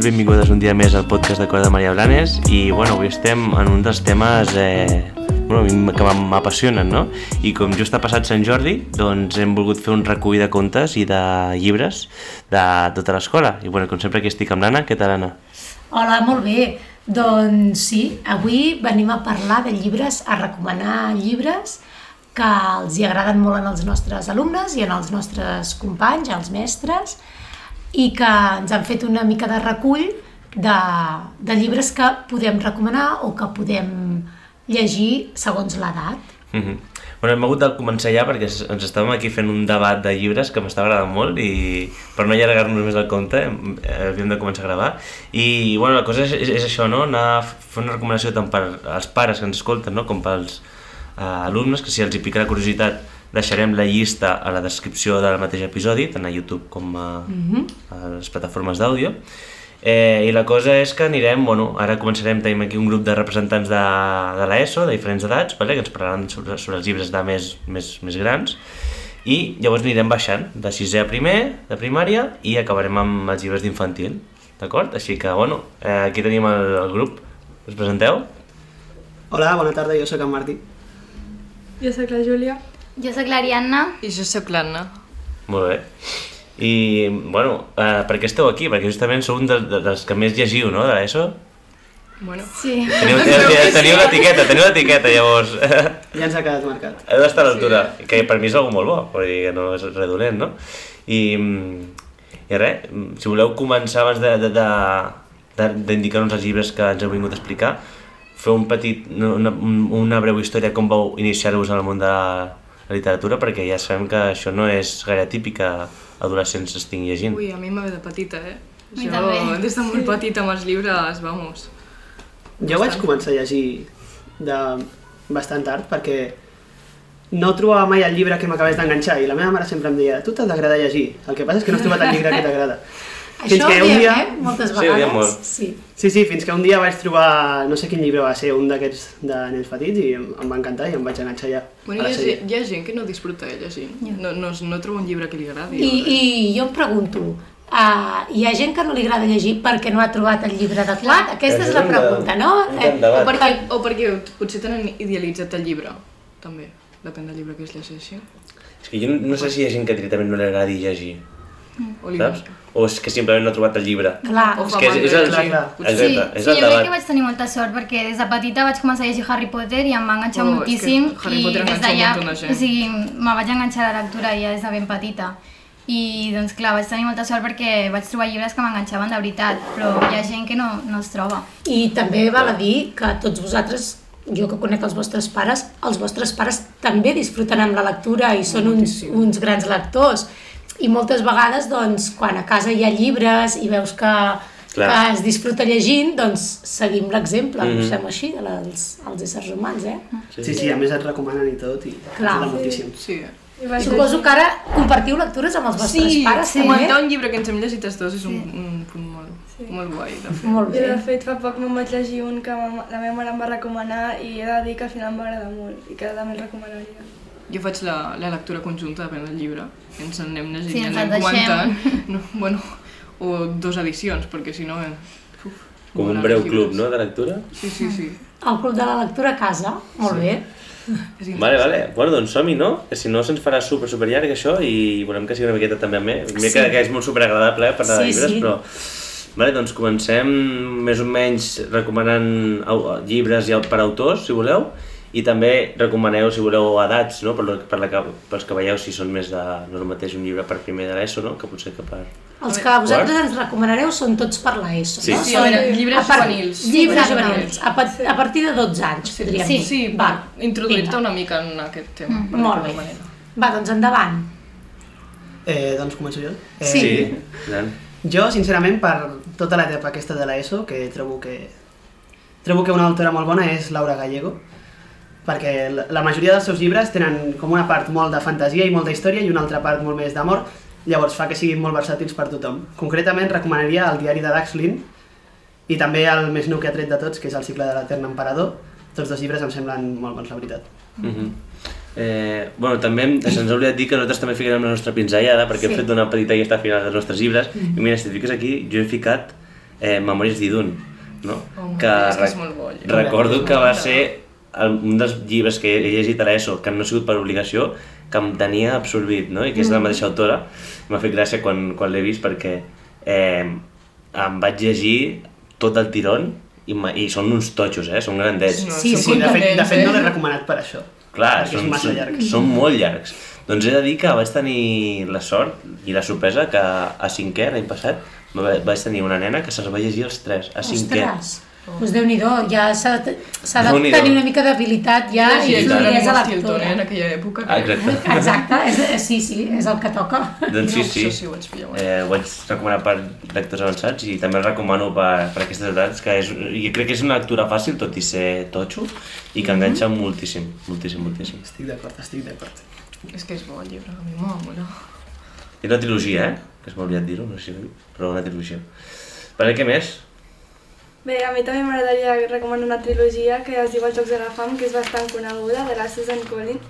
i benvingudes un dia més al podcast de Cor de Maria Blanes i bueno, avui estem en un dels temes eh, bueno, que m'apassionen, no? I com just ha passat Sant Jordi, doncs hem volgut fer un recull de contes i de llibres de tota l'escola. I bueno, com sempre aquí estic amb l'Anna. Què tal, Anna? Hola, molt bé. Doncs sí, avui venim a parlar de llibres, a recomanar llibres que els hi agraden molt els nostres alumnes i els nostres companys, els mestres, i que ens han fet una mica de recull de, de llibres que podem recomanar o que podem llegir segons l'edat. Mm -hmm. Bueno, hem hagut de començar ja perquè ens estàvem aquí fent un debat de llibres que m'estava agradant molt i per no allargar-nos més el compte eh, havíem de començar a gravar i bueno, la cosa és, és, és això, no? anar fer una recomanació tant per als pares que ens escolten no? com pels eh, alumnes que si els hi pica la curiositat Deixarem la llista a la descripció del mateix episodi, tant a YouTube com a, mm -hmm. a les plataformes d'àudio. Eh, I la cosa és que anirem, bueno, ara començarem, tenim aquí un grup de representants de, de l'ESO, de diferents edats, vale? que ens parlaran sobre, sobre els llibres de més, més, més grans, i llavors anirem baixant, de sisè a primer, de primària, i acabarem amb els llibres d'infantil, d'acord? Així que, bueno, eh, aquí tenim el, el grup. Us presenteu? Hola, bona tarda, jo sóc en Martí. Jo sóc la Júlia. Jo sóc l'Ariadna. I jo sóc l'Anna. Molt bé. I, bueno, uh, per què esteu aquí? Perquè justament sou un de, de, dels que més llegiu, no, de l'ESO? Bueno. Sí. Teniu, teniu, teniu l'etiqueta, teniu l'etiqueta, llavors. Ja ens ha quedat marcat. Heu d'estar a l'altura, sí. que per mi és algo molt bo, vull dir que no és redolent, no? I, i res, si voleu començar abans d'indicar-nos els llibres que ens heu vingut a explicar, fer un petit, una, una breu història com vau iniciar-vos en el món de la literatura perquè ja sabem que això no és gaire típic que adolescents estigui llegint. Ui, a mi m'ha ve de petita, eh? Mi jo, també. des de molt petita amb els llibres, vamos. Jo vaig començar a llegir de bastant tard perquè no trobava mai el llibre que m'acabés d'enganxar i la meva mare sempre em deia tu t'ha d'agradar llegir, el que passa és que no has trobat el llibre que t'agrada. Això ho diem, dia... eh? Moltes Sí, ho diem vegades. molt. Sí. Sí, sí, fins que un dia vaig trobar, no sé quin llibre va ser, un d'aquests de nens petits i em, em va encantar i em vaig enganxar ja Bueno, a hi la ha, gent- hi ha gent que no disfruta de llegir. No, no, no troba un llibre que li agradi. I, I jo em pregunto, uh, hi ha gent que no li agrada llegir perquè no ha trobat el llibre adequat? Aquesta és la pregunta, no? Eh, o, perquè, o perquè potser tenen idealitzat el llibre, també. Depèn del llibre que es llegeixi. És que jo no sé si hi ha gent que directament no li agradi llegir, O li saps? O és que simplement no ha trobat el llibre. Clar, O És que és, és el, Clar, clar. Sí, exacte, sí, és jo el crec que debat. vaig tenir molta sort perquè des de petita vaig començar a llegir Harry Potter i em va enganxar Oh, és moltíssim Harry i Potter des d'allà, gent. o sigui, me vaig enganxar a la lectura ja des de ben petita i doncs clar, vaig tenir molta sort perquè vaig trobar llibres que m'enganxaven de veritat però hi ha gent que no, no es troba I també val a dir que tots vosaltres, jo que conec els vostres pares, els vostres pares també disfruten amb la lectura i són uns, uns grans lectors. I moltes vegades, doncs, quan a casa hi ha llibres i veus que, Clar. que es disfruta llegint, doncs seguim l'exemple, mm. -hmm. fem així, de la, els, els éssers humans, eh? Sí, sí, a més et recomanen i tot i Clar. ajuda moltíssim. Sí. I vaig Suposo que ara compartiu lectures amb els vostres Sí, pares, sí. també? comentar un llibre que ens hem llegit els dos és un, un punt molt, Sí. molt guai de fer. Molt Jo, bé. de fet, fa poc me'n vaig llegir un que ma, la meva mare em va recomanar i he de dir que al final m'agrada molt i que també el recomanaria. Jo faig la, la lectura conjunta, depèn del llibre. Ens en anem llegint Sí, i ens anem comentant. No, bueno, o dos edicions, perquè si no... Eh, uf, Com un breu els club, llibres. no?, de lectura. Sí, sí, sí. El club de la lectura a casa, molt bé. És Vale, vale. Bueno, doncs som-hi, no? Que si no se'ns farà super, super llarg això i volem que sigui una miqueta també amb mi. Mira Sí. que, que és molt super agradable eh, parlar de Sí, llibres, sí. però... Vale, doncs comencem més o menys recomanant llibres i per autors, si voleu, i també recomaneu, si voleu, edats, no? Per, la, per la que, pels que veieu si són més de... No és el mateix un llibre per primer de l'ESO, no? Que potser que per... Els que vosaltres ens recomanareu són tots per l'ESO, Sí. no? Sí, Són a veure, llibres a par- juvenils. Llibres juvenils, a, pa a partir de 12 anys, podríem Sí. dir. Sí, Va, introduir-te una mica en aquest tema. Mm. per Molt bé. manera. Va, doncs endavant. Eh, doncs començo jo? Eh, Sí. Sí. Jo, sincerament, per tota l'etapa aquesta de l'ESO, que trobo que trobo que una autora molt bona és Laura Gallego, perquè la, majoria dels seus llibres tenen com una part molt de fantasia i molta història i una altra part molt més d'amor, llavors fa que siguin molt versàtils per tothom. Concretament recomanaria el diari de Daxlin i també el més nou que ha tret de tots, que és el cicle de l'Etern Emperador. Tots dos llibres em semblen molt bons, la veritat. Mhm. Eh, bueno, també se'ns ha oblidat dir que nosaltres també ficarem la nostra pinzellada perquè Sí. hem fet una petita llista final dels nostres llibres i mira, si et fiques aquí, jo he ficat eh, Memòries d'Idun, no? Home, és que és molt bo. Recordo que va ser un dels llibres que he llegit a l'ESO, que no ha sigut per obligació, que em tenia absorbit, no? I que és de la mateixa autora. M'ha fet gràcia quan, quan l'he vist perquè eh, em vaig llegir tot el tirón i, i són uns totxos, eh? Són grandets. No, Sí, som Sí, de fet, de fet no eh? l'he recomanat per això. Clar, són, són, llarg. són molt llargs. Doncs he de dir que vaig tenir la sort i la sorpresa que a cinquè, l'any passat, va- vaig tenir una nena que se'ls va llegir els tres, a cinquè. Ostres, doncs Déu-n'hi-do, ja s'ha de, s'ha de tenir una mica d'habilitat ja Sí, i Jerónimo Stilton, lectora. eh, en aquella època. Ah, exacte. Exacte, és, és, sí, sí, és el que toca. Doncs sí, No, sí. això sí ho ens pilleu, eh? Ho vaig recomanar per lectors avançats i també el recomano per, per aquestes edats, que és, jo crec que és una lectura fàcil, tot i ser totxo, i que enganxa moltíssim, moltíssim, moltíssim. Estic d'acord, estic d'acord. És que és bo el llibre, a mi m'ha mola. És una trilogia, eh? Que es m'ha oblidat dir-ho, no sé si ho he dit, però una trilogia. Per què més? Bé, a mi també m'agradaria recomanar una trilogia que es diu Els Jocs de la Fam, que és bastant coneguda, de la Susan Collins.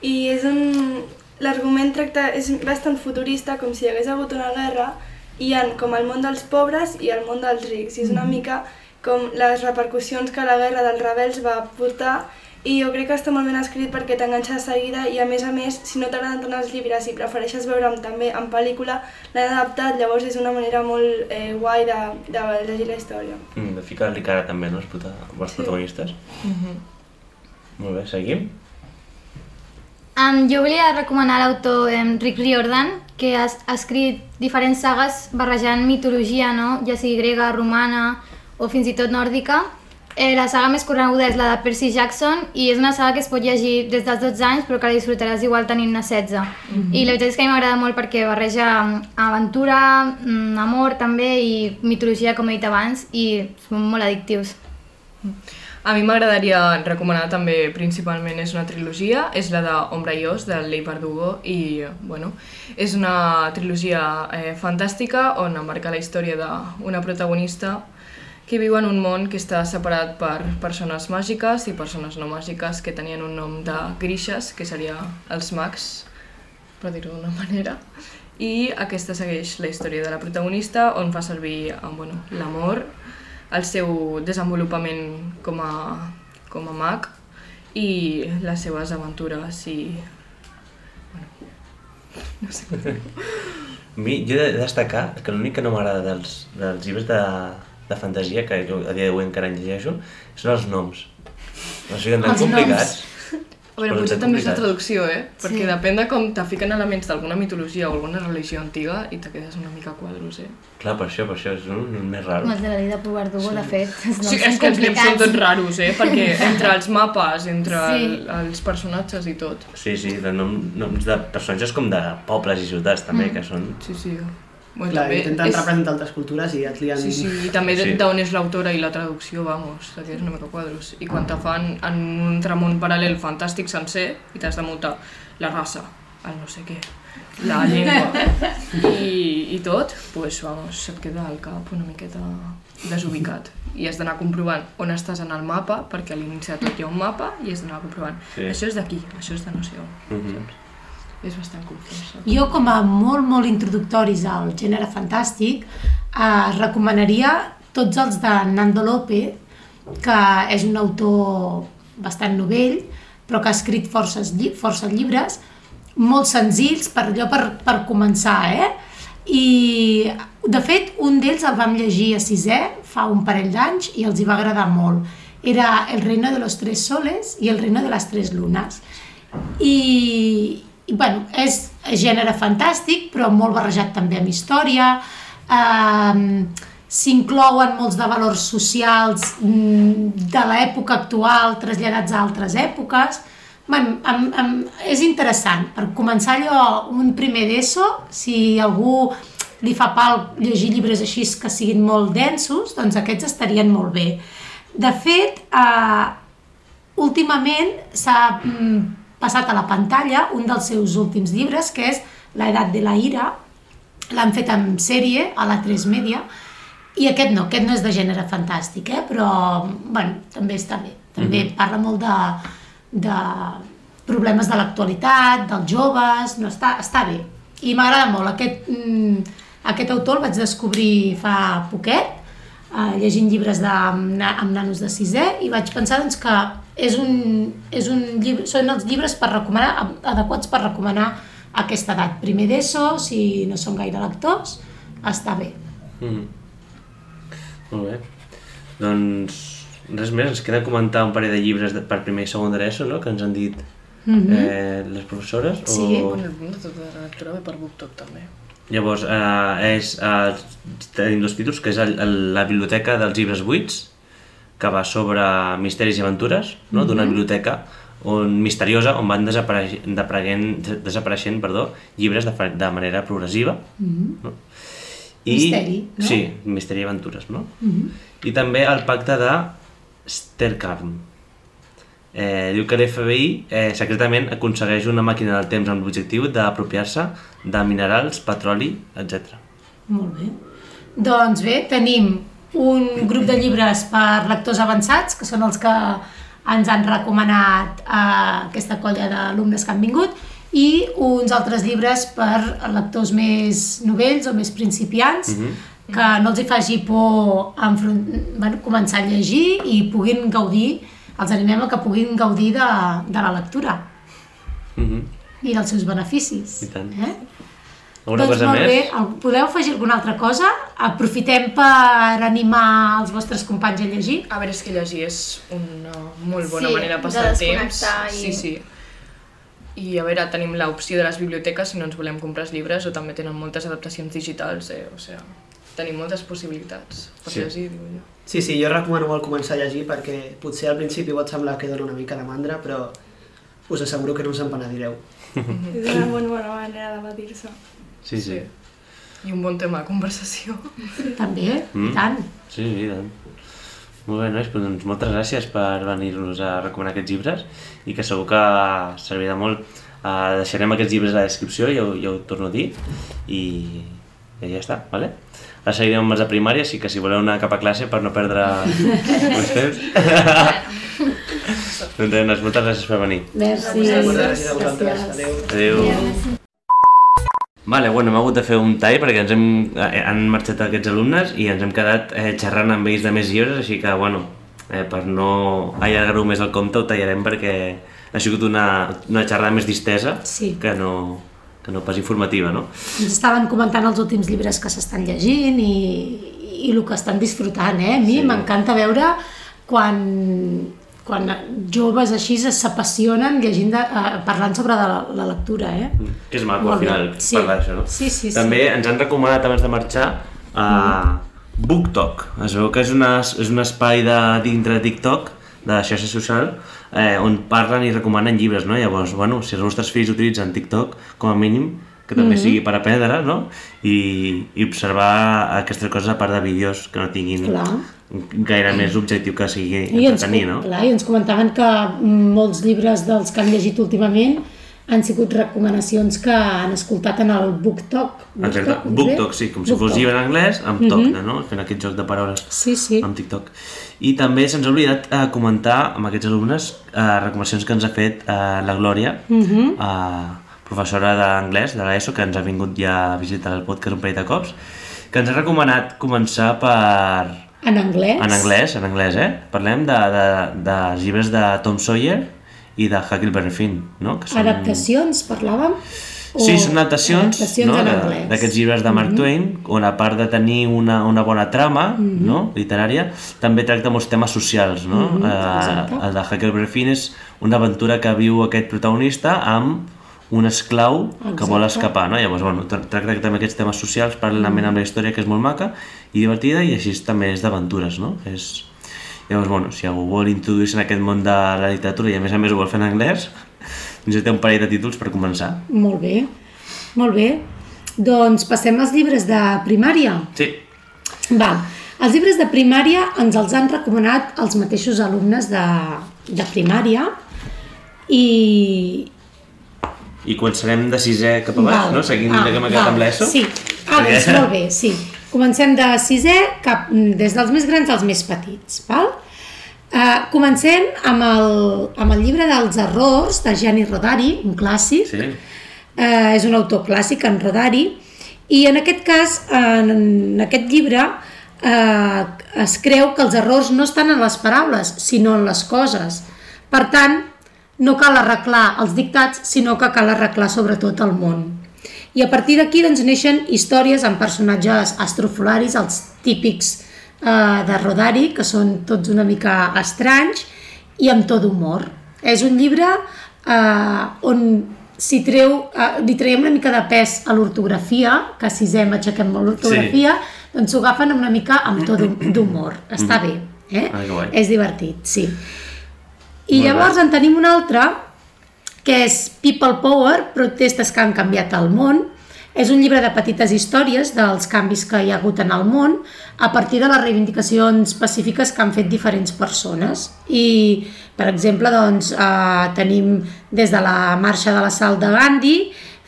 I és un... L'argument tracta... és bastant futurista, com si hi hagués hagut una guerra, i hi ha com el món dels pobres i el món dels rics. I és una mica com les repercussions que la guerra dels rebels va portar i jo crec que està molt ben escrit perquè t'enganxa de seguida i a més a més, si no t'agraden tant els llibres i prefereixes veure'm també en pel·lícula, l'han adaptat, llavors és una manera molt eh, guai de, de llegir la història. Mm, de ficar-li cara també, no?, els, prota els Sí. protagonistes. Mhm. Molt bé, seguim. Um, jo volia recomanar l'autor um, Rick Riordan, que ha, ha escrit diferents sagues barrejant mitologia, no? ja sigui grega, romana o fins i tot nòrdica. Eh, la saga més coneguda és la de Percy Jackson i és una saga que es pot llegir des dels 12 anys però que la disfrutaràs igual tenint-ne 16. I la veritat és que a mi m'agrada molt perquè barreja mm, aventura, mm, amor també i mitologia, com he dit abans, i són molt addictius. A mi m'agradaria recomanar també principalment és una trilogia, és la de Ombra i Os, de Lei Verdugo, i bueno, és una trilogia eh, fantàstica on embarca la història d'una protagonista que viu en un món que està separat per persones màgiques i persones no màgiques que tenien un nom de grixes, que seria els mags, per dir-ho d'una manera. I aquesta segueix la història de la protagonista, on fa servir eh, bueno, l'amor, el seu desenvolupament com a, com a mag i les seves aventures i... A mi, jo he de destacar que l'únic que no m'agrada dels, dels llibres de, de fantasia, que jo a dia d'avui encara en llegeixo, són els noms. No sé, tan Els noms. complicats. A veure, potser també és la traducció, eh? Perquè Sí. depèn de com te fiquen elements d'alguna mitologia o alguna religió antiga i te quedes una mica a quadros, eh? Clar, per això, per això, és un, un més raro. Els de la Lida por Verdugo, de fet, els noms Sí, són és que els noms són tots raros, eh? Perquè entre els mapes, entre Sí. el, els personatges i tot. Sí, sí, de nom, noms de personatges com de pobles i ciutats també, que són... Sí, sí. Bueno, Clar, també intenten és- representar altres cultures i et lien... Sí, sí, i també Sí. d'on és l'autora i la traducció, vamos, te quedes una mica quadros. I quan te fan en un tramont paral·lel fantàstic sencer i t'has de muntar la raça, el no sé què, la llengua i, i tot, pues, vamos, se't queda al cap una miqueta desubicat. I has d'anar comprovant on estàs en el mapa, perquè a l'inici de tot hi ha un mapa i has d'anar comprovant. Sí. Això és d'aquí, això és de no sé on. Mhm. És bastant confós. Jo, com a molt, molt introductoris al gènere fantàstic, eh, recomanaria tots els de Nando Lope, que és un autor bastant novell, però que ha escrit forces, lli força llibres, molt senzills, per allò per, per començar, eh? I, de fet, un d'ells el vam llegir a sisè fa un parell d'anys i els hi va agradar molt. Era El reino de los tres soles i El reino de las tres lunas. I bueno, és gènere fantàstic, però molt barrejat també amb història. Um, S'inclouen molts de valors socials mm, de l'època actual traslladats a altres èpoques. Bueno, am, am, és interessant. Per començar allò, un primer d'ESO, si algú li fa pal llegir llibres així que siguin molt densos, doncs aquests estarien molt bé. De fet, eh, últimament s'ha mm, passat a la pantalla un dels seus últims llibres, que és La edat de la ira. L'han fet en sèrie a la 3 Media, i aquest no, aquest no és de gènere fantàstic, eh? però bueno, també està bé. També mm -hmm. parla molt de, de problemes de l'actualitat, dels joves, no, està, està bé. I m'agrada molt. Aquest, mm, aquest autor el vaig descobrir fa poquet, eh, llegint llibres de, amb, amb nanos de sisè i vaig pensar doncs, que és un, és un llibre, són els llibres per recomanar, adequats per recomanar a aquesta edat. Primer d'ESO, si no són gaire lectors, està bé. Mm. Molt bé. Doncs res més, ens queda comentar un parell de llibres de, per primer i segon d'ESO, no?, que ens han dit eh, les professores. Sí. O... Bueno, el punt de tota la lectura ve per BookTok també. Llavors, eh, és, eh, tenim dos títols, que és el, el, la biblioteca dels llibres buits, que va sobre misteris i aventures, no? d'una biblioteca on, misteriosa on van desapareix, desapareixent, desapareixent perdó, llibres de, de manera progressiva. no? Misteri, no? Sí, misteri i aventures, no? I també el pacte de Sterkarm. Eh, diu que l'FBI eh, secretament aconsegueix una màquina del temps amb l'objectiu d'apropiar-se de minerals, petroli, etc. Molt bé. Doncs bé, tenim un grup de llibres per lectors avançats, que són els que ens han recomanat a aquesta colla d'alumnes que han vingut, i uns altres llibres per lectors més novells o més principiants, que no els hi faci por enfront... bueno, començar a llegir i puguin gaudir, els animem a que puguin gaudir de, de la lectura Mm i dels seus beneficis. I tant. Eh? Alguna doncs cosa molt més? bé, podeu afegir alguna altra cosa? Aprofitem per animar els vostres companys a llegir? A veure, és que llegir és una molt bona Sí, manera de de passar el temps. i- Sí, sí. I a veure, tenim l'opció de les biblioteques si no ens volem comprar els llibres o també tenen moltes adaptacions digitals, eh? o sigui, tenim moltes possibilitats per Sí. llegir, diu jo. Sí, sí, jo recomano molt començar a llegir perquè potser al principi pot semblar que dona una mica de mandra, però us asseguro que no us en penedireu. És una molt bona manera d'evadir-se. Sí, sí. I un bon tema de conversació. També, Mm. i tant. Sí, i tant. Molt bé, nois, doncs moltes gràcies per venir-nos a recomanar aquests llibres i que segur que servirà molt. Uh, deixarem aquests llibres a la descripció, ja ho, ja ho torno a dir, i, i ja està, vale? Ara seguirem amb els de primària, així que si voleu anar cap a classe per no perdre més temps. doncs moltes gràcies per venir. Merci. Moltes gràcies a vosaltres. Adéu. Adéu. Vale, bueno, hem hagut de fer un tall perquè ens hem, eh, han marxat aquests alumnes i ens hem quedat eh, xerrant amb ells de més llibres, així que, bueno, eh, per no allargar-ho més el compte ho tallarem perquè ha sigut una, una xerrada més distesa Sí. que, no, que no pas informativa, no? Ens estaven comentant els últims llibres que s'estan llegint i, i el que estan disfrutant, eh? A mi Sí. m'encanta veure quan, quan joves així s'apassionen llegint de, eh, parlant sobre de la, la lectura, eh? Que és maco, Molt al bé. final, Sí. parlar d'això, no? Sí, sí, sí. També ens han recomanat abans de marxar a BookTok. Es veu que és, una, és un espai de, dintre de TikTok, de xarxa social, eh, on parlen i recomanen llibres, no? Llavors, bueno, si els vostres fills utilitzen TikTok, com a mínim, que també sigui per aprendre, no? I, i observar aquestes coses a part de vídeos que no tinguin Clar. Gaire més objectiu que sigui I ens, entretenir, no? clar, I ens comentaven que molts llibres dels que han llegit últimament han sigut recomanacions que han escoltat en el BookTok. Exacte, ve? BookTok, sí, com si fos BookTok. llibre en anglès, amb toc, no? Fent aquest joc de paraules. Sí, sí. amb TikTok. I també se'ns ha oblidat eh, comentar amb aquests alumnes eh, recomanacions que ens ha fet eh, la Glòria, Mhm. eh, professora d'anglès de l'ESO, que ens ha vingut ja a visitar el podcast un parell de cops, que ens ha recomanat començar per... En anglès? En anglès, en anglès, eh? Parlem de, de, de llibres de Tom Sawyer i de Huckleberry Finn, no? Que Adaptacions, parlàvem? O Sí, són adaptacions, adaptacions no? d'aquests llibres de Mark Twain, on a part de tenir una, una bona trama no? literària, també tracta molts temes socials. No? exacte. eh, el de Huckleberry Finn és una aventura que viu aquest protagonista amb un esclau que vol Exacte. escapar. No? Llavors, bueno, tra- tracta també aquests temes socials paral·lelament amb la història, que és molt maca i divertida, i així també és d'aventures. No? És... Llavors, bueno, si algú vol introduir-se en aquest món de la literatura i a més a més ho vol fer en anglès, té un parell de títols per començar. Molt bé, molt bé. Doncs passem als llibres de primària. Sí, Val. Els llibres de primària ens els han recomanat els mateixos alumnes de, de primària i... I començarem de sisè cap a baix, Val. no? Seguint Ah, que val. amb l'ESO. Sí, ah, doncs molt bé, sí. Comencem de sisè, cap, des dels més grans als més petits, val? Uh, comencem amb el, amb el llibre dels errors de Gianni Rodari, un clàssic. Sí. Eh, és un autor clàssic, en Rodari, i en aquest cas, en, en aquest llibre, eh, es creu que els errors no estan en les paraules, sinó en les coses. Per tant, no cal arreglar els dictats, sinó que cal arreglar sobretot el món. I a partir d'aquí doncs, neixen històries amb personatges astrofolaris, els típics eh, de Rodari, que són tots una mica estranys, i amb tot humor. És un llibre eh, on si treu, eh, li traiem una mica de pes a l'ortografia, que a sisè aixequem molt l'ortografia, sí. doncs s'ho agafen una mica amb to d'humor. Està bé, eh? Ah, guai. És divertit, sí. I Molt llavors en tenim un altre, que és People Power, protestes que han canviat el món. És un llibre de petites històries dels canvis que hi ha hagut en el món a partir de les reivindicacions pacífiques que han fet diferents persones. I, per exemple, doncs, eh, tenim des de la marxa de l'assalt de Gandhi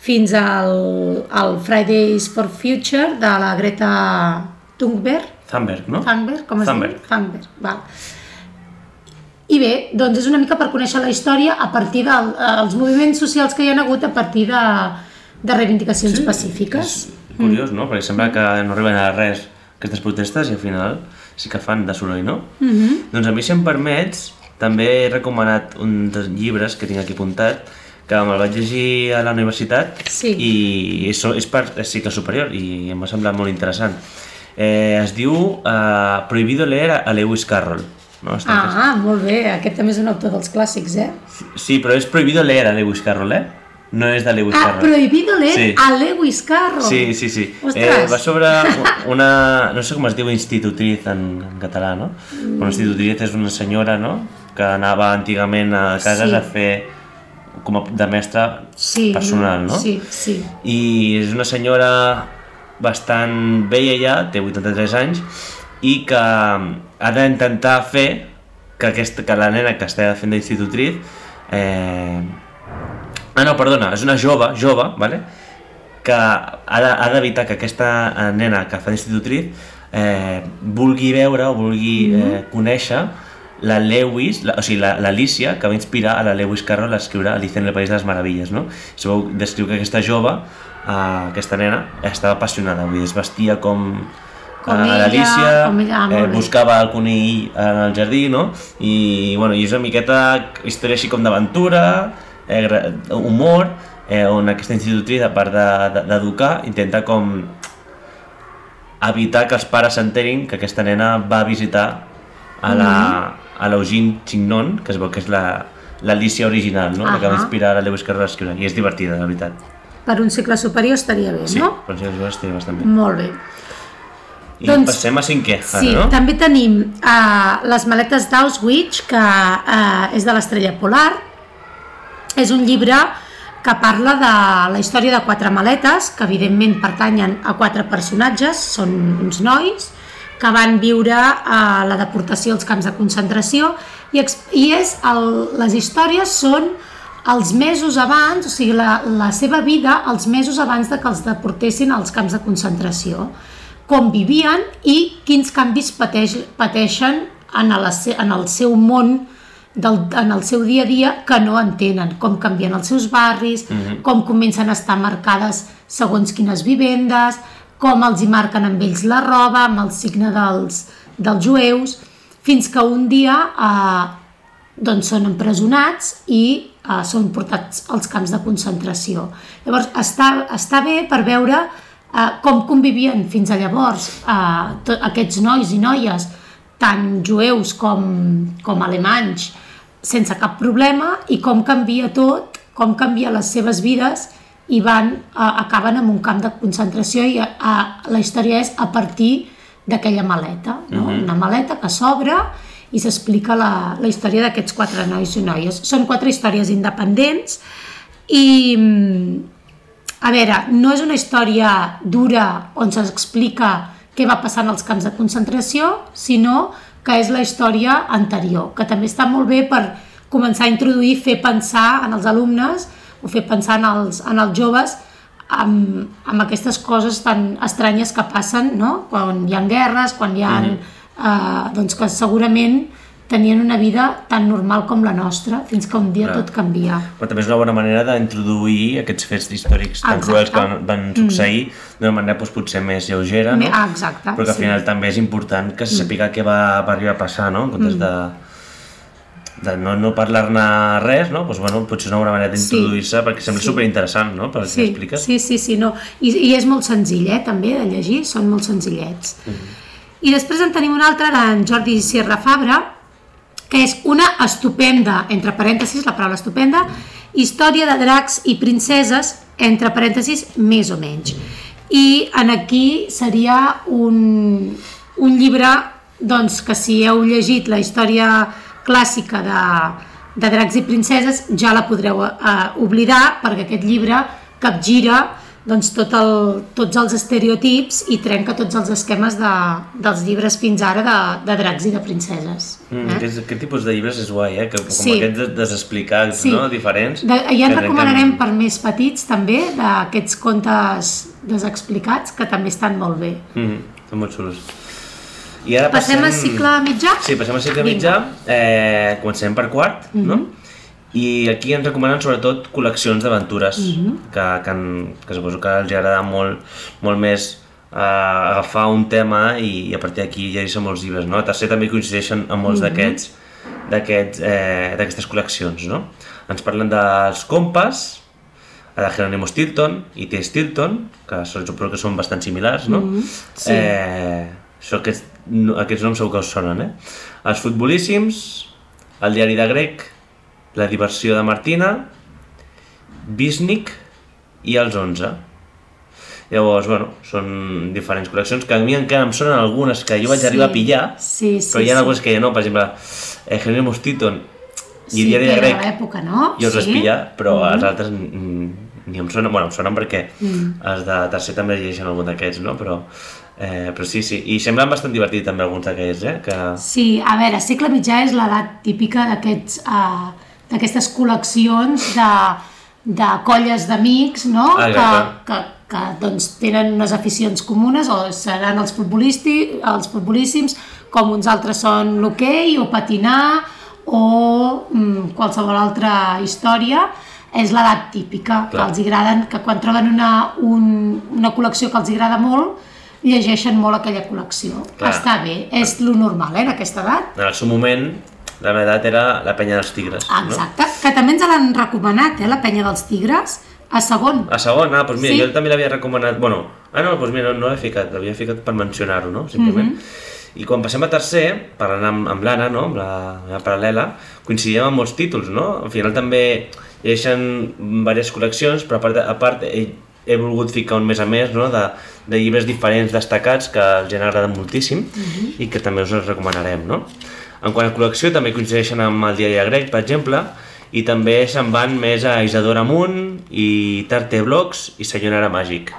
fins al, al Fridays for Future de la Greta Thunberg, Thunberg, no? Thunberg, com es Thunberg. diu? Thunberg, val. I bé, doncs és una mica per conèixer la història a partir dels de, els moviments socials que hi ha hagut a partir de, de reivindicacions pacífiques. És curiós, no? Perquè sembla que no arriben a res aquestes protestes i al final sí que fan de soroll, no? Mm Mhm. -hmm. Doncs a mi, si em permets, també he recomanat un dels llibres que tinc aquí apuntat que me'l vaig llegir a la universitat Sí. i és, és per és cicle superior i em va semblar molt interessant. Eh, es diu uh, Prohibido leer a Lewis Carroll. No? En Ah, molt bé, aquest també és un autor dels clàssics, eh? Sí, però és prohibido leer a Lewis Carroll, eh? No és de Lewis Ah, Carroll. prohibido leer Sí. a Lewis Carroll. Sí, sí, sí. Ostres. Eh, va sobre una... No sé com es diu institutriz en, en català, no? Mm. Una institutriz és una senyora, no? Que anava antigament a cases Sí. a fer com a de mestra sí, personal, no? Sí, sí. I és una senyora bastant vella ja, té 83 anys, i que ha d'intentar fer que, aquesta, que la nena que està fent d'institutriz eh... ah no, perdona, és una jove, jove, vale? que ha de- ha d'evitar que aquesta eh, nena que fa d'institutriz eh, vulgui veure o vulgui eh, conèixer la Lewis, la, o sigui, la- l'Alicia, que va inspirar a la Lewis Carroll a escriure Alicia en el País de les Meravilles, no? Sabeu, descriu que aquesta jove, eh, aquesta nena, estava apassionada, vull dir, es vestia com, Com eh, ella, l'Alicia, ah, eh, bé. buscava el conill en el jardí, no? I, bueno, i és una miqueta història així com d'aventura, eh, humor, eh, on aquesta institutriz, a part de- de- d'educar, de, intenta com evitar que els pares s'enterin que aquesta nena va visitar a la, Mm-hmm. a l'Eugene Chignon, que es veu que és la l'Alicia original, no? la que va inspirar la Lewis Carroll a escriure, i és divertida, la veritat. Per un cicle superior estaria bé, Sí, no? per això jo estic bastant bé. Molt bé. I Doncs- passem a cinquè, ara, Sí, no? també tenim uh, les maletes d'Auschwitz, que uh, és de l'estrella polar. És un llibre que parla de la història de quatre maletes, que evidentment pertanyen a quatre personatges, són uns nois, que van viure a la deportació als camps de concentració i, i és el, les històries són els mesos abans, o sigui, la, la seva vida els mesos abans de que els deportessin als camps de concentració com vivien i quins canvis pateix, pateixen en, la, en el seu món, del, en el seu dia a dia, que no entenen, com canvien els seus barris, com comencen a estar marcades segons quines vivendes, com els hi marquen amb ells la roba, amb el signe dels, dels jueus, fins que un dia eh, doncs són empresonats i eh, són portats als camps de concentració. Llavors, està, està bé per veure eh, com convivien fins a llavors eh, aquests nois i noies, tant jueus com, com alemanys, sense cap problema i com canvia tot, com canvia les seves vides i van, eh, acaben en un camp de concentració i eh, la història és a partir d'aquella maleta, no? una maleta que s'obre i s'explica la, la història d'aquests quatre nois i noies. Són quatre històries independents i, a veure, no és una història dura on s'explica què va passar en els camps de concentració, sinó que és la història anterior, que també està molt bé per començar a introduir, fer pensar en els alumnes o fer pensar en els, en els joves amb, amb aquestes coses tan estranyes que passen no? quan hi ha guerres, quan hi ha... Mm -hmm. eh, doncs que segurament tenien una vida tan normal com la nostra, fins que un dia Clar. tot canvia. Però també és una bona manera d'introduir aquests fets històrics tan Exacte. cruels que van, van succeir d'una manera doncs, potser més lleugera, no? Ah, exacte, Però que al sí. final també és important que se sàpiga què va, va arribar a passar, no? En comptes de, de no, no parlar-ne res, no? Doncs, bueno, potser és una bona manera d'introduir-se perquè sembla Sí. superinteressant, no? Per Sí, que expliques. sí, sí, sí, no. I, I és molt senzill, eh, també, de llegir, són molt senzillets. I després en tenim un altre d'en Jordi Sierra Fabra, que és una estupenda, entre parèntesis, la paraula estupenda, història de dracs i princeses, entre parèntesis, més o menys. I en aquí seria un, un llibre doncs, que si heu llegit la història clàssica de, de dracs i princeses ja la podreu eh, oblidar perquè aquest llibre capgira doncs, tot el, tots els estereotips i trenca tots els esquemes de, dels llibres fins ara de, de dracs i de princeses. Mm, aquest, aquest tipus de llibres és guai, eh? Que, com Sí. aquests des- desexplicats, no? Diferents. De, ja en recomanarem trenquen- per més petits també, d'aquests contes desexplicats, que també estan molt bé. Mm, són molt xulos. I ara Passem al cicle mitjà? Sí, passem al cicle Vinga. mitjà. Eh, comencem per quart, no? I aquí ens recomanen sobretot col·leccions d'aventures, Mhm. que, que, en- que suposo que els agrada molt, molt més eh, agafar un tema i, i a partir d'aquí llegir-se molts llibres, no? A tercer també coincideixen amb molts Mhm. d'aquests d'aquests, eh, d'aquestes col·leccions, no? Ens parlen dels compas, de Jerónimo Stilton i T. Stilton, que suposo que són bastant similars, no? Mhm, sí. Eh, això, aquests, aquests noms segur que us sonen, eh? Els futbolíssims, el diari de grec, la diversió de Martina, Bisnic i els 11. Llavors, bueno, són diferents col·leccions que a mi encara em sonen algunes que jo vaig Sí, arribar a pillar, sí, sí, però hi ha sí. algunes que ja no, per exemple, eh, Jerónimo Stilton i Sí, diari de grec, l'època, no? jo els vaig Sí. pillar, però Mhm. els altres mm, ni em sonen, bueno, em sonen perquè Mm. els de tercer també llegeixen algun d'aquests, no? Però, eh, però sí, sí, i semblen bastant divertit també alguns d'aquests, eh? Que... Sí, a veure, segle mitjà és l'edat típica d'aquests uh, d'aquestes col·leccions de, de colles d'amics, no? Ah, que, que, que doncs, tenen unes aficions comunes, o seran els, els futbolíssims, com uns altres són l'hoquei o patinar o mm, qualsevol altra història, és l'edat típica, Clar. que els agraden, que quan troben una, un, una col·lecció que els agrada molt, llegeixen molt aquella col·lecció. Clar. Està bé, és lo normal, eh, en aquesta edat. En el seu moment, la meva edat era la penya dels tigres, Exacte, que també ens l'han recomanat, eh, la penya dels tigres, a segon. no? A segon, ah, doncs mira, Sí. jo també l'havia recomanat, bueno, ah no, doncs mira, no, no l'he ficat, l'havia ficat per mencionar-ho, no? Simplement. Mhm. I quan passem a tercer, parlant amb, amb l'Anna, no? amb la meva paral·lela, coincidíem amb molts títols, no? Al final també llegeixen diverses col·leccions, però a part, a part he, he volgut ficar un més a més no? de, de llibres diferents destacats que els han agradat moltíssim i que també us els recomanarem. No? En quant a col·lecció, també coincideixen amb el diari grec, per exemple, i també se'n van més a Isadora Amunt i Tarte Blogs i Sayonara Màgic.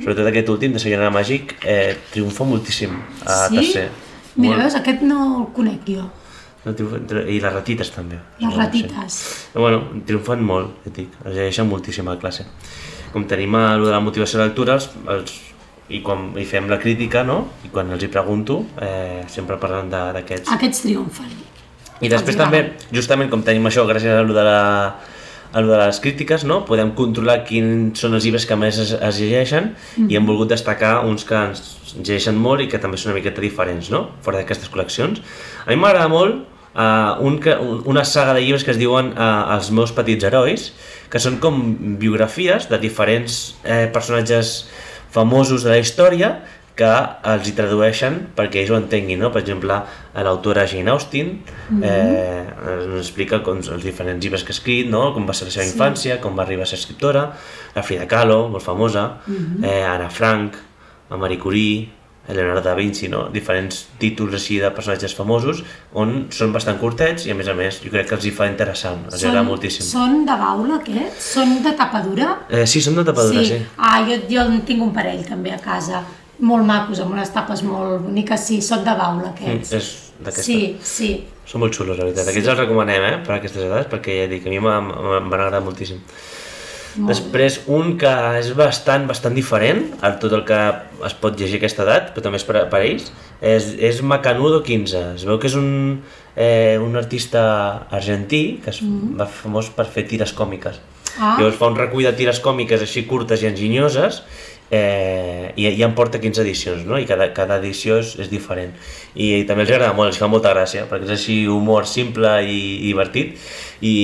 Sobretot aquest últim, de Sayonara Màgic, eh, triomfa moltíssim a sí? tercer. Mira, Molt. veus, aquest no el conec jo, No, I les ratites també. les Sí. ratites. Bueno, triomfen molt, et dic, es llegeixen moltíssim a classe. Com tenim a lo de la motivació de lectura, els, els, i quan hi fem la crítica, no? I quan els hi pregunto, eh, sempre parlen d'aquests. Aquests triomfen. I després també, justament com tenim això, gràcies a lo de, la, a lo de les crítiques, no? podem controlar quins són els llibres que més es, es llegeixen i hem volgut destacar uns que ens llegeixen molt i que també són una miqueta diferents, no? fora d'aquestes col·leccions. A mi m'agrada molt uh, un, que, un, una saga de llibres que es diuen uh, Els meus petits herois, que són com biografies de diferents eh, personatges famosos de la història que els hi tradueixen perquè ells ho entenguin, no? Per exemple, l'autora Jane Austen eh, ens explica com, els diferents llibres que ha escrit, no? Com va ser la seva infància, com va arribar a ser escriptora, la Frida Kahlo, molt famosa, eh, Anna Frank, la Marie Curie, Leonardo da Vinci, no? diferents títols així de personatges famosos on són bastant curtets i a més a més jo crec que els hi fa interessant, els agrada moltíssim. són de baula aquests? Són de tapa dura? Eh, sí, són de tapadura, sí. sí. Ah, jo, jo en tinc un parell també a casa, molt macos, amb unes tapes molt boniques, sí, són de baula Mm, aquests. és d'aquesta. Sí, sí. Són molt xulos, la veritat. Aquests els recomanem, eh, per aquestes edats, perquè ja dic, a mi m'ha- m'ha- em van agradar moltíssim. Molt Després, un que és bastant, bastant diferent a tot el que es pot llegir a aquesta edat, però també és per, per ells, és, és Macanudo 15. Es veu que és un, eh, un artista argentí que es mm. va fer famós per fer tires còmiques. Ah. Llavors fa un recull de tires còmiques així curtes i enginyoses eh, i, i en porta 15 edicions, no? I cada, cada edició és, és diferent. I, I també els agrada molt, els fa molta gràcia, perquè és així humor simple i, i divertit i,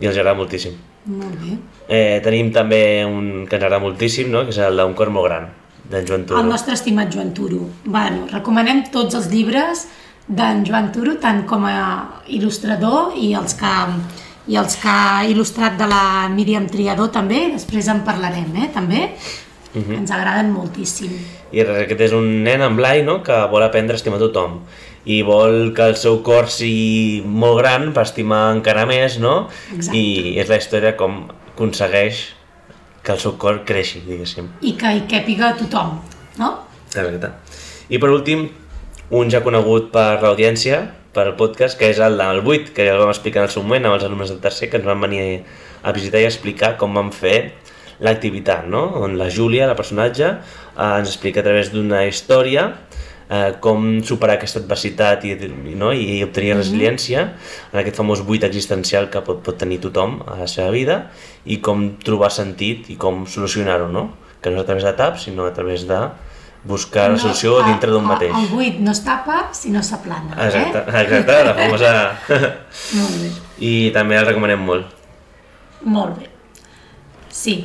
i els agrada moltíssim. Molt bé. Eh, tenim també un que ens agrada moltíssim, no? que és el d'Un cor molt gran, d'en Joan Turo. El nostre estimat Joan Turo. Bueno, recomanem tots els llibres d'en Joan Turo, tant com a il·lustrador i els que, i els que ha il·lustrat de la Míriam Triador també, després en parlarem, eh, també. Uh -huh. Ens agraden moltíssim. I res, aquest és un nen en Blai no? que vol aprendre a estimar tothom i vol que el seu cor sigui molt gran per estimar encara més, no? Exacte. I és la història com aconsegueix que el seu cor creixi, diguéssim. I que hi càpiga tothom, no? Exacte. I per últim, un ja conegut per l'audiència, per al podcast, que és el del 8, que ja el vam explicar en el seu moment amb els alumnes del tercer, que ens van venir a visitar i explicar com van fer l'activitat, no? on la Júlia, la personatge, eh, ens explica a través d'una història eh, com superar aquesta adversitat i, i, no? i obtenir resiliència en aquest famós buit existencial que pot, pot tenir tothom a la seva vida i com trobar sentit i com solucionar-ho, no? que no és a través de taps, sinó a través de buscar la solució el- dintre d'un mateix. El buit no es tapa si no s'aplana, Exacte, eh? exacte, la famosa... Molt bé. I també el recomanem molt. Molt bé. Sí.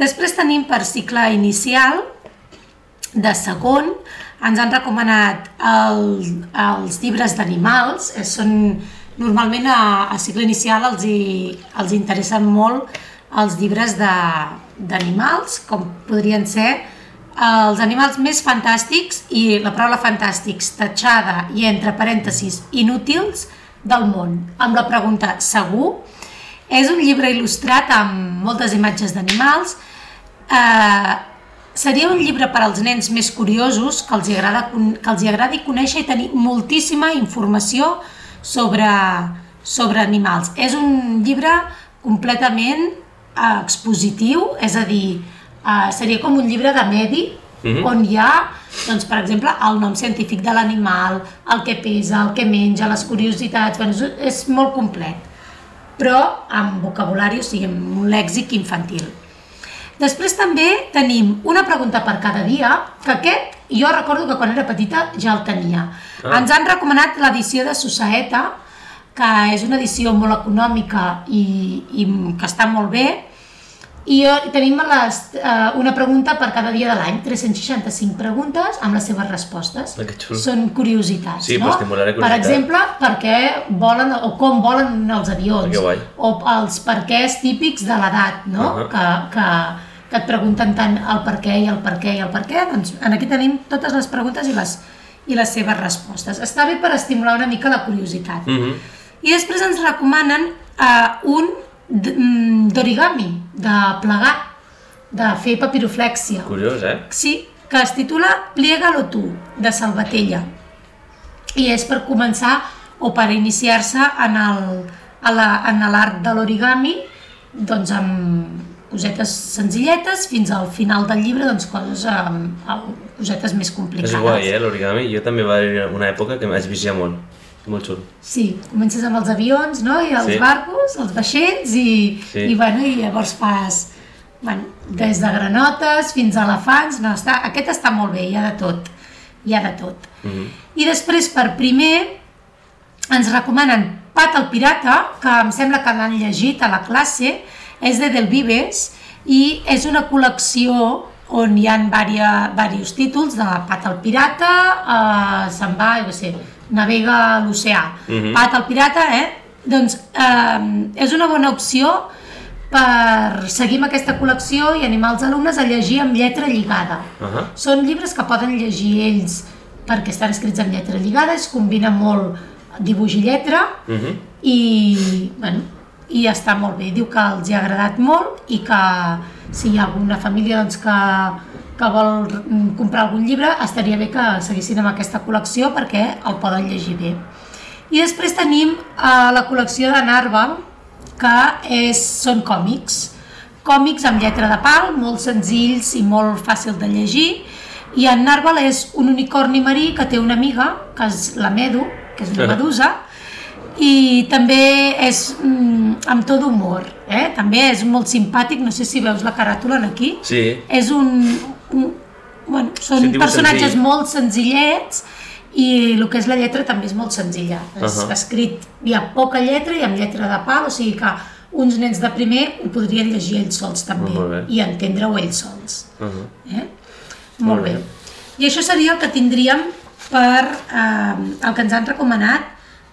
Després tenim per cicle inicial, de segon, ens han recomanat el, els llibres d'animals, eh, són normalment a, a cicle inicial els, hi, els interessen molt els llibres d'animals, com podrien ser els animals més fantàstics i la paraula fantàstics tatxada i entre parèntesis inútils del món, amb la pregunta segur? És un llibre il·lustrat amb moltes imatges d'animals. Eh, seria un llibre per als nens més curiosos que els, agrada, que els agradi conèixer i tenir moltíssima informació sobre, sobre animals. És un llibre completament eh, expositiu, és a dir, eh, seria com un llibre de medi Mhm. on hi ha, doncs, per exemple, el nom científic de l'animal, el que pesa, el que menja, les curiositats, bueno, és, és molt complet, però amb vocabulari, o sigui, amb un lèxic infantil. Després també tenim una pregunta per cada dia, que aquest jo recordo que quan era petita ja el tenia. Ah. Ens han recomanat l'edició de Susaeta, que és una edició molt econòmica i, i que està molt bé, i jo, tenim les, eh, una pregunta per cada dia de l'any, 365 preguntes amb les seves respostes. Ah, que. Són curiositats, Sí, no? per estimular la Per curiositat. exemple, per què volen o com volen els avions, guai. o els perquès típics de l'edat, no? Ahà. que, que, que et pregunten tant el per què i el per què i el per què, doncs en aquí tenim totes les preguntes i les, i les seves respostes. Està bé per estimular una mica la curiositat. Mm -hmm. I després ens recomanen uh, un mm, d'origami, de plegar, de fer papiroflèxia. Curiós, eh? Sí, que es titula Pliega-lo tu, de Salvatella. I és per començar o per iniciar-se en a la- en l'art de l'origami, doncs amb cosetes senzilletes fins al final del llibre, doncs coses amb, amb cosetes més complicades. És guai, eh, l'origami. Jo també va haver una època que vaig viciar molt. Molt xulo. Sí, comences amb els avions, no? I els Sí. barcos, els vaixells, i, Sí. i, bueno, i llavors fas bueno, des de granotes fins a elefants, no, està, aquest està molt bé, hi ha de tot, hi ha de tot. Mm -hmm. I després, per primer, ens recomanen Pat el pirata, que em sembla que l'han llegit a la classe, és de Del Vives, i és una col·lecció on hi ha diversos títols de Pat el pirata, eh, se'n va, jo sé, navega a l'oceà. Mhm. Pat el pirata, eh? Doncs eh, és una bona opció per seguir amb aquesta col·lecció i animar els alumnes a llegir amb lletra lligada. Ahà. Són llibres que poden llegir ells perquè estan escrits amb lletra lligada, es combina molt dibuix i lletra Mm -hmm. i, bueno, i està molt bé. Diu que els hi ha agradat molt i que si hi ha alguna família doncs, que, que vol comprar algun llibre, estaria bé que seguissin amb aquesta col·lecció perquè el poden llegir bé. I després tenim eh, la col·lecció de Narval, que és, són còmics, còmics amb lletra de pal, molt senzills i molt fàcil de llegir, I en Narval és un unicorni marí que té una amiga, que és la Medu, que és una medusa, i també és mm, amb tot d'humor, eh? també és molt simpàtic, no sé si veus la caràtula aquí, Sí. és un, un bueno, són Sí, dibuix personatges senzill. molt senzillets i el que és la lletra també és molt senzilla. És Ahà. escrit, hi ha poca lletra i amb lletra de pal, o sigui que uns nens de primer ho podrien llegir ells sols també Molt bé. i entendre-ho ells sols. Uh -huh. Eh? Molt bé. I això seria el que tindríem per eh, el que ens han recomanat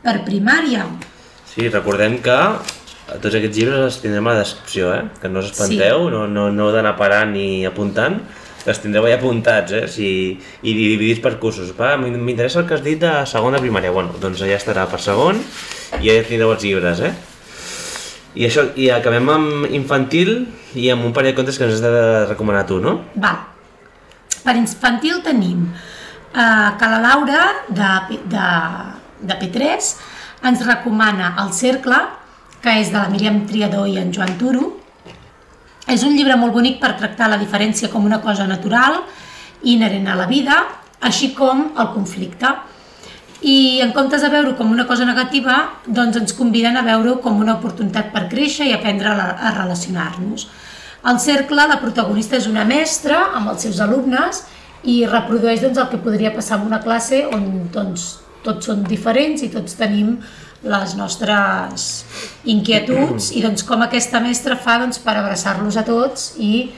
per primària. Sí, recordem que tots aquests llibres els tindrem a la descripció, eh? Que no us espanteu, no, no, no heu d'anar parant ni apuntant, els tindreu allà apuntats, eh? Si, I dividits per cursos. Va, m'interessa el que has dit de segon de primària. Bueno, doncs ja estarà per segon i ja tindreu els llibres, eh? I això, i acabem amb infantil i amb un parell de contes que ens has de recomanar tu, no? Val. Per infantil tenim eh, que la Laura de, de, de P3 ens recomana El Cercle, que és de la Míriam Triador i en Joan Turo. És un llibre molt bonic per tractar la diferència com una cosa natural inherent a la vida, així com el conflicte. I en comptes de veure-ho com una cosa negativa, doncs ens conviden a veure-ho com una oportunitat per créixer i aprendre a relacionar-nos. Al cercle, la protagonista és una mestra amb els seus alumnes i reprodueix doncs, el que podria passar en una classe on doncs, tots són diferents i tots tenim les nostres inquietuds i doncs, com aquesta mestra fa doncs, per abraçar-los a tots i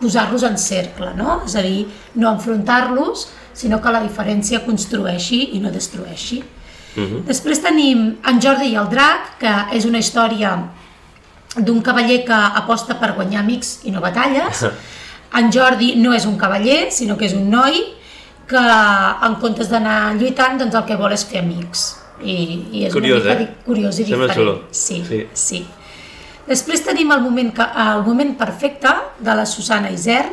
posar-los en cercle, no? és a dir, no enfrontar-los, sinó que la diferència construeixi i no destrueixi. Després tenim En Jordi i el drac, que és una història d'un cavaller que aposta per guanyar amics i no batalles. En Jordi no és un cavaller, sinó que és un noi que en comptes d'anar lluitant, doncs el que vol és fer amics. I, i és Curiós, una mica eh? curiós i Sembla diferent. Sí. sí, sí. Després tenim el moment, que, el moment perfecte de la Susana Isern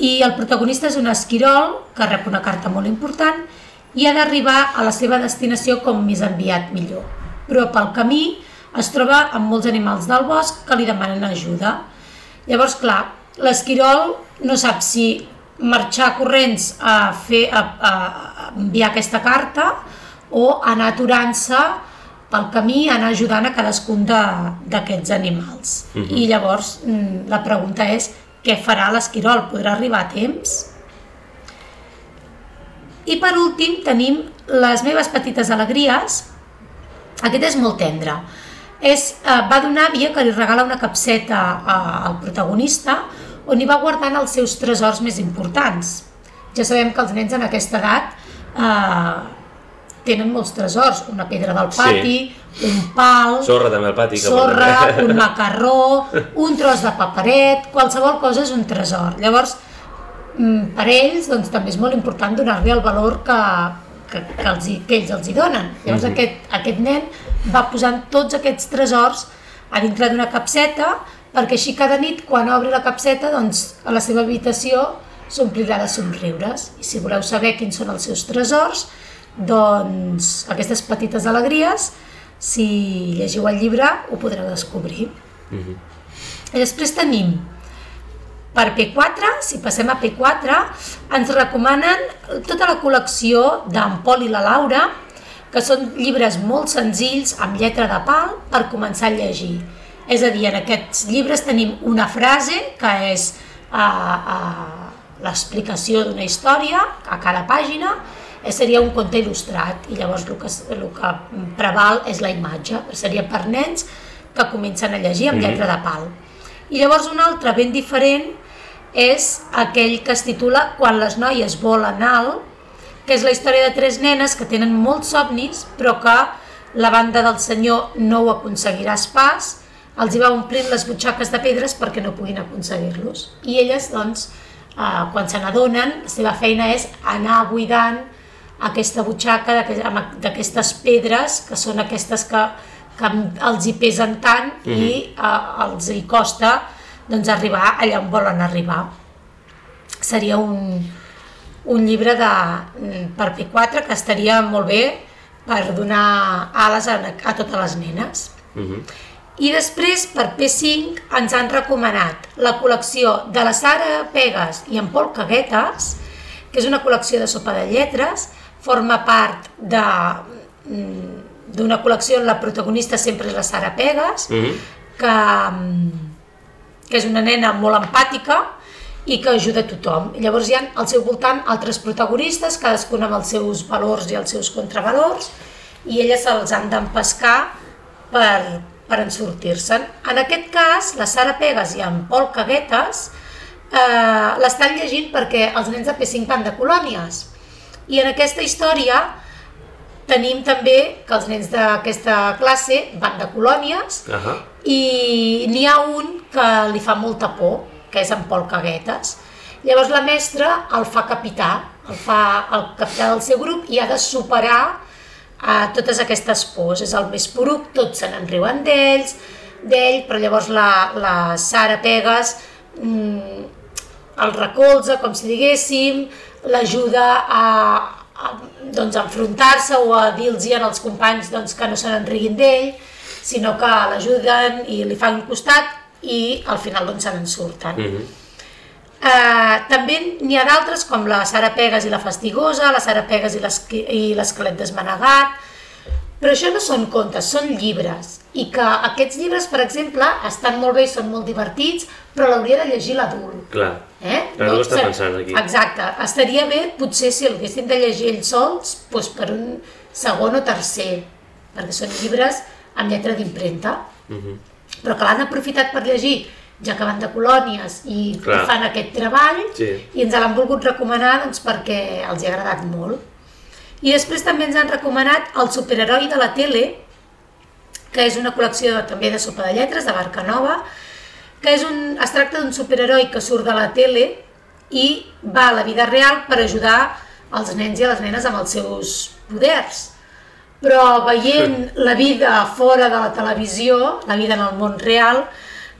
i el protagonista és un esquirol que rep una carta molt important i ha d'arribar a la seva destinació com més enviat millor. Però pel camí es troba amb molts animals del bosc que li demanen ajuda. Llavors, clar, l'esquirol no sap si marxar corrents a, fer, a, a, a enviar aquesta carta o anar aturant-se pel camí, anar ajudant a cadascun d'aquests animals. I llavors mm, la pregunta és què farà l'esquirol? Podrà arribar a temps? I per últim tenim les meves petites alegries. Aquest és molt tendre. És, eh, va d'una àvia que li regala una capseta a, al protagonista on hi va guardant els seus tresors més importants. Ja sabem que els nens en aquesta edat eh, tenen molts tresors, una pedra del pati, sí. un pal, Sorra també al pati. que sorra, porta. un macarró, un tros de paperet, qualsevol cosa és un tresor. Llavors, mm, per ells doncs, també és molt important donar-li el valor que, que, que, els, que ells els hi donen. Llavors aquest, aquest nen va posant tots aquests tresors a dintre d'una capseta perquè així cada nit quan obri la capseta doncs, a la seva habitació s'omplirà de somriures. I si voleu saber quins són els seus tresors, doncs aquestes petites alegries, si llegiu el llibre ho podreu descobrir. I després tenim per P4, si passem a P4, ens recomanen tota la col·lecció d'en Pol i la Laura, que són llibres molt senzills, amb lletra de pal, per començar a llegir. És a dir, en aquests llibres tenim una frase, que és uh, uh, l'explicació d'una història a cada pàgina, eh, seria un conte il·lustrat, i llavors el que, el que preval és la imatge, seria per nens que comencen a llegir amb lletra de pal. I llavors un altre ben diferent és aquell que es titula Quan les noies volen alt, que és la història de tres nenes que tenen molts somnis, però que la banda del senyor no ho aconseguiràs pas, els hi va omplint les butxaques de pedres perquè no puguin aconseguir-los. I elles, doncs, eh, quan se n'adonen, la seva feina és anar buidant aquesta butxaca d'aquestes pedres, que són aquestes que, que els hi pesen tant i eh, els hi costa doncs, arribar allà on volen arribar. Seria un, un llibre de, mm, per P4 que estaria molt bé per donar ales a, a totes les nenes. Mhm. I després, per P5, ens han recomanat la col·lecció de la Sara Pegas i en Pol Caguetes, que és una col·lecció de sopa de lletres, forma part de mm, d'una col·lecció on la protagonista sempre és la Sara Pegas, Mhm. que, mm, que és una nena molt empàtica i que ajuda a tothom. Llavors hi ha al seu voltant altres protagonistes, cadascun amb els seus valors i els seus contravalors, i elles se'ls han d'empescar per, per en sortir-se'n. En aquest cas, la Sara Pegas i en Pol Caguetes eh, l'estan llegint perquè els nens de P5 van de colònies. I en aquesta història tenim també que els nens d'aquesta classe van de colònies Ahà. i n'hi ha un que li fa molta por, que és en Pol Caguetes. Llavors la mestra el fa capità, el fa el capità del seu grup i ha de superar eh, totes aquestes pors. És el més poruc, tots se n'enriuen d'ells, d'ell, però llavors la, la Sara Pegas mm, el recolza, com si diguéssim, l'ajuda a, a doncs, a enfrontar-se o a dir-los als companys doncs, que no se n'enriguin d'ell, sinó que l'ajuden i li fan costat i al final doncs, se n'en surten. Mhm. Eh, també n'hi ha d'altres com la Sara Pegas i la Fastigosa, la Sara Pegas i l'esquelet desmanegat, però això no són contes, són llibres. I que aquests llibres, per exemple, estan molt bé i són molt divertits, però l'hauria de llegir l'adult. Clar. Eh? L'adult està ser- pensant aquí. Exacte. Estaria bé, potser, si el haguessin de llegir ells sols, doncs per un segon o tercer, perquè són llibres amb lletra d'impremta, Mhm. però que l'han aprofitat per llegir, ja que van de colònies i, Clar. fan aquest treball, Sí. i ens l'han volgut recomanar doncs, perquè els hi ha agradat molt. I després també ens han recomanat el superheroi de la tele, que és una col·lecció també de sopa de lletres, de Barca Nova, que és un, es tracta d'un superheroi que surt de la tele i va a la vida real per ajudar els nens i les nenes amb els seus poders. Però veient la vida fora de la televisió, la vida en el món real,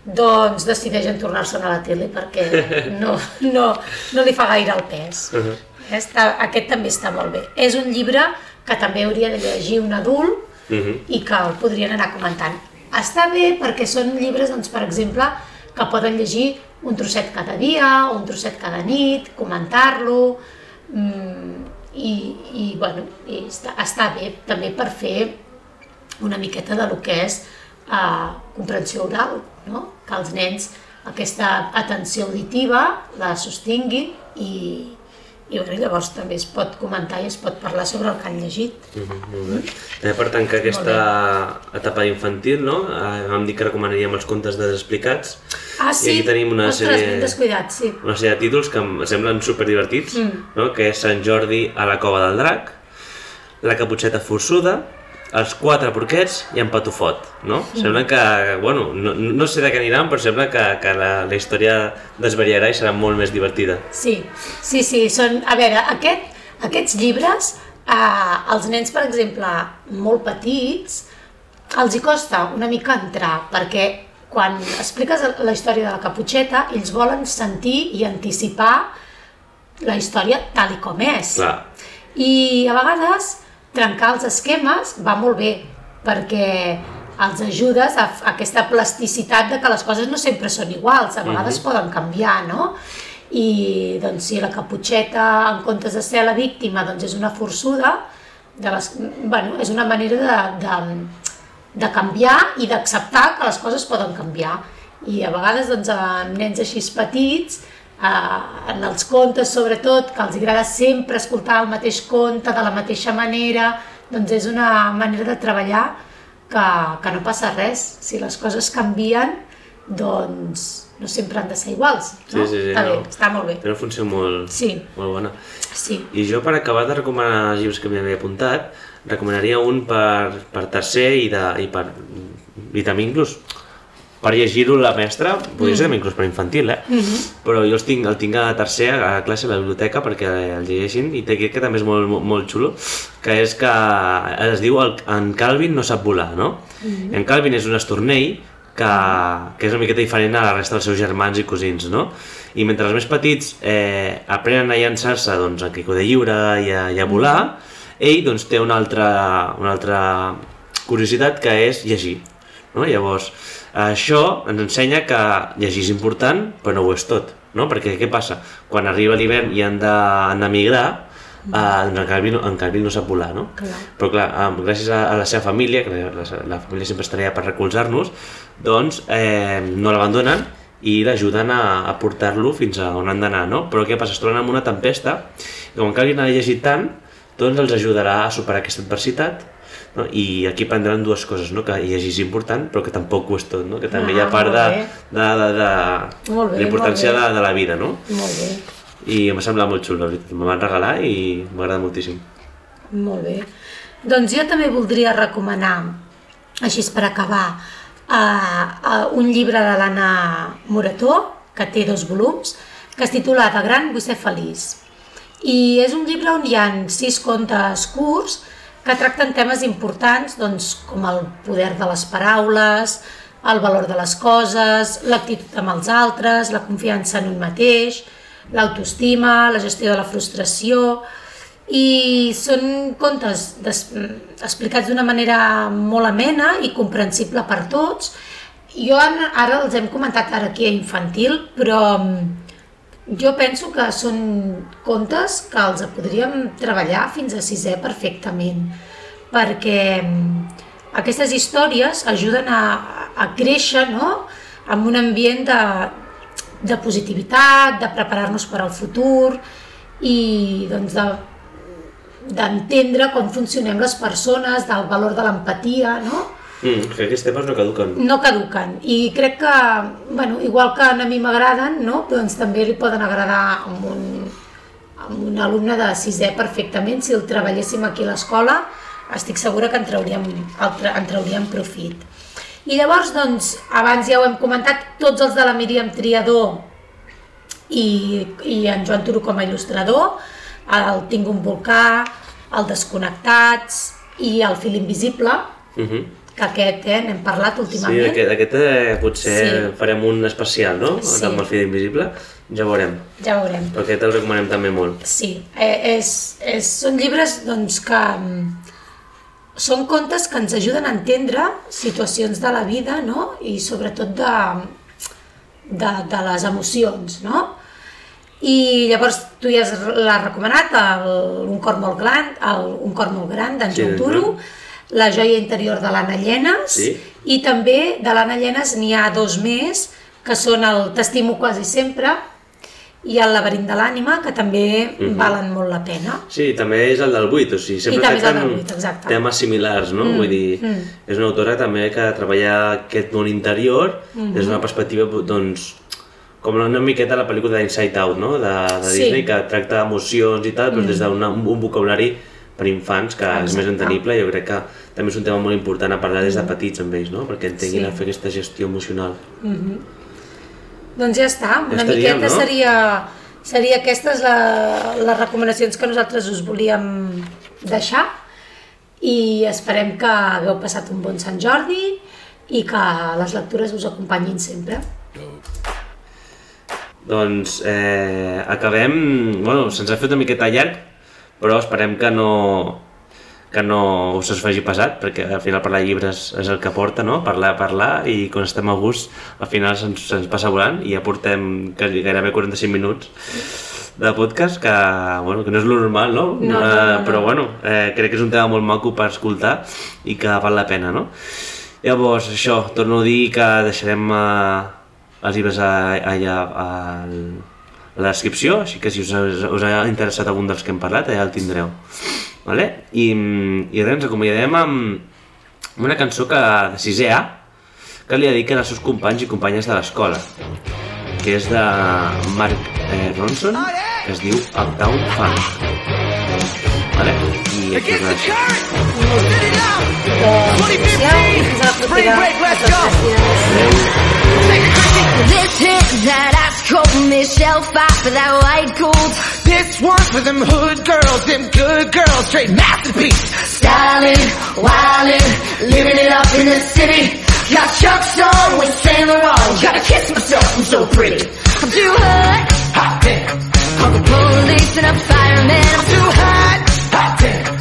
doncs decideixen tornar-se'n a la tele perquè no, no, no li fa gaire el pes. Uh -huh. Està, aquest també està molt bé. És un llibre que també hauria de llegir un adult Mhm. i que el podrien anar comentant. Està bé perquè són llibres, doncs, per exemple, que poden llegir un trosset cada dia, un trosset cada nit, comentar-lo, mm, i, i, bueno, i està, està bé també per fer una miqueta de lo que és eh, comprensió oral, no? que els nens aquesta atenció auditiva la sostinguin i, i bueno, llavors també es pot comentar i es pot parlar sobre el que han llegit. Mhm, molt bé. També per tancar aquesta etapa infantil, no? Eh, vam dir que recomanaríem els contes desexplicats. Ah, sí? I aquí tenim una Ostres, sèrie... descuidat, sí. una sèrie de títols que em semblen superdivertits, Mm. no? que és Sant Jordi a la cova del drac, la caputxeta forçuda, els quatre porquets i en Patufot, no? Mm. Sembla que, bueno, no, no sé de què aniran, però sembla que, que la, la història desvariarà i serà molt més divertida. Sí, sí, sí, són... A veure, aquest, aquests llibres, eh, els nens, per exemple, molt petits, els hi costa una mica entrar, perquè quan expliques la història de la caputxeta, ells volen sentir i anticipar la història tal i com és. Clar. I a vegades trencar els esquemes va molt bé, perquè els ajudes a, a aquesta plasticitat de que les coses no sempre són iguals, a vegades poden canviar, no? I doncs si la caputxeta, en comptes de ser la víctima, doncs és una forçuda, de les, bueno, és una manera de, de, de canviar i d'acceptar que les coses poden canviar. I a vegades doncs, amb nens així petits, eh, en els contes sobretot, que els agrada sempre escoltar el mateix conte de la mateixa manera, doncs és una manera de treballar que, que no passa res. Si les coses canvien, doncs no sempre han de ser iguals. No? Sí, sí, sí, està no. bé, està molt bé. Té una funció molt, Sí, molt bona. sí. I jo, per acabar de recomanar els llibres que m'havia apuntat, recomanaria un per, per tercer i, de, i per i també inclús per llegir-ho la mestra, podria ser també inclús per infantil, eh? Però jo els tinc, el tinc a tercer a classe a la biblioteca perquè el llegeixin i té que també és molt, molt, molt xulo, que és que es diu el, en Calvin no sap volar, no? En Calvin és un estornell que, que és una miqueta diferent a la resta dels seus germans i cosins, no? I mentre els més petits eh, aprenen a llançar-se doncs, a quico de lliure i a, i a volar, ell doncs, té una altra, una altra curiositat que és llegir. No? Llavors, això ens ensenya que llegir és important, però no ho és tot. No? Perquè què passa? Quan arriba l'hivern i han de- d'emigrar, eh, doncs en canvi, no, en canvi no sap volar, no? Clar. Però clar, eh, gràcies a, a la seva família, que la, la família sempre estarà allà per recolzar-nos, doncs eh, no l'abandonen i l'ajuden a, a portar-lo fins a on han d'anar, no? Però què passa? Es troben amb una tempesta i com que alguien ha llegit tant, doncs els ajudarà a superar aquesta adversitat no? i aquí prendran dues coses, no? que llegir és important però que tampoc ho és tot, no? que també hi ha Ah, part de, de, de, de, Molt bé, la importància molt de, de la vida, no? Molt bé, I em va semblar molt xulo. Me van regalar i m'agrada moltíssim. molt bé. Doncs jo també voldria recomanar, així per acabar, uh, uh, un llibre de l'Anna Morató, que té dos volums, que es titula De gran vull ser feliç. I és un llibre on hi ha sis contes curts que tracten temes importants doncs, com el poder de les paraules, el valor de les coses, l'actitud amb els altres, la confiança en un mateix, l'autoestima, la gestió de la frustració, i són contes des, explicats d'una manera molt amena i comprensible per tots. Jo ara, els hem comentat ara aquí a infantil, però mm, jo penso que són contes que els podríem treballar fins a sisè perfectament, perquè mm, aquestes històries ajuden a, a créixer no? en un ambient de, de positivitat, de preparar-nos per al futur i doncs, de, d'entendre com funcionem les persones, del valor de l'empatia, no? Mm, que aquests temes no caduquen. No caduquen. I crec que, bueno, igual que a mi m'agraden, no? doncs també li poden agradar a un, a un alumne de sisè perfectament. Si el treballéssim aquí a l'escola, estic segura que en trauríem, el, tra- en trauríem profit. I llavors, doncs, abans ja ho hem comentat, tots els de la Míriam Triador i, i en Joan Turo com a il·lustrador, el Tinc un volcà, el Desconnectats i el Fil Invisible, Uh -huh. Que aquest eh, n'hem parlat Sí, últimament. aquest, aquest eh, potser Sí. farem un especial, no? Sí. Amb el fil invisible, ja veurem. Ja veurem. Però aquest el recomanem també molt. Sí, eh, és, és, són llibres doncs, que mm, són contes que ens ajuden a entendre situacions de la vida no? i sobretot de, de, de les emocions. No? I llavors tu ja has- l'has recomanat, el, un cor molt gran, el, un cor molt gran d'en Sí, Joan Turo, Joan. La joia interior de l'Anna Llenes Sí. i també de l'Anna Llenes n'hi ha dos més que són el T'estimo quasi sempre i el laberint de l'ànima que també Mhm. valen molt la pena. Sí, també és el del 8, o sigui, sempre I també és el tracten del vuit, exacte. temes similars, no? Mm, Vull dir, mm. és una autora també que treballa aquest món interior Mhm. des d'una perspectiva, doncs, com una miqueta la pel·lícula d'Inside Out, no? De, de Sí. Disney, que tracta emocions i tal, però Mm. des d'un un vocabulari per infants que és més Exacte. entenible, jo crec que també és un tema molt important a parlar des de petits amb ells, no? Perquè entenguin Mm. Sí. a fer aquesta gestió emocional. Doncs ja està, una estaríem, miqueta no? seria, seria aquestes la, les recomanacions que nosaltres us volíem deixar i esperem que hagueu passat un bon Sant Jordi i que les lectures us acompanyin sempre. Doncs eh, acabem... Bueno, se'ns ha fet una miqueta llarg, però esperem que no que no us es faci pesat, perquè al final parlar de llibres és el que porta, no? Parlar, parlar, i quan estem a gust, al final se'ns se passa volant, i ja portem quasi- gairebé 45 minuts de podcast, que, bueno, que no és lo normal, no? No, no, Eh, no, no. Però bueno, eh, crec que és un tema molt maco per escoltar i que val la pena, no? Llavors, això, torno a dir que deixarem eh, els llibres a- allà a, a la descripció, així que si us, us ha interessat algun dels que hem parlat, allà el tindreu. Vale? I, I res, ens acomiadem amb una cançó que, de 6è A que li dediquen als seus companys i companyes de l'escola que és de Mark eh, Ronson que es diu Uptown Funk vale? i aquí és for that white gold. This one for them hood girls, them good girls, straight masterpiece. Styling, wildin', living it up in the city. Got Chuck's on with Saint Laurent. Gotta kiss myself, I'm so pretty. I'm too hot. Hot damn, I'm the police and I'm a fireman. I'm too hot. Hot damn,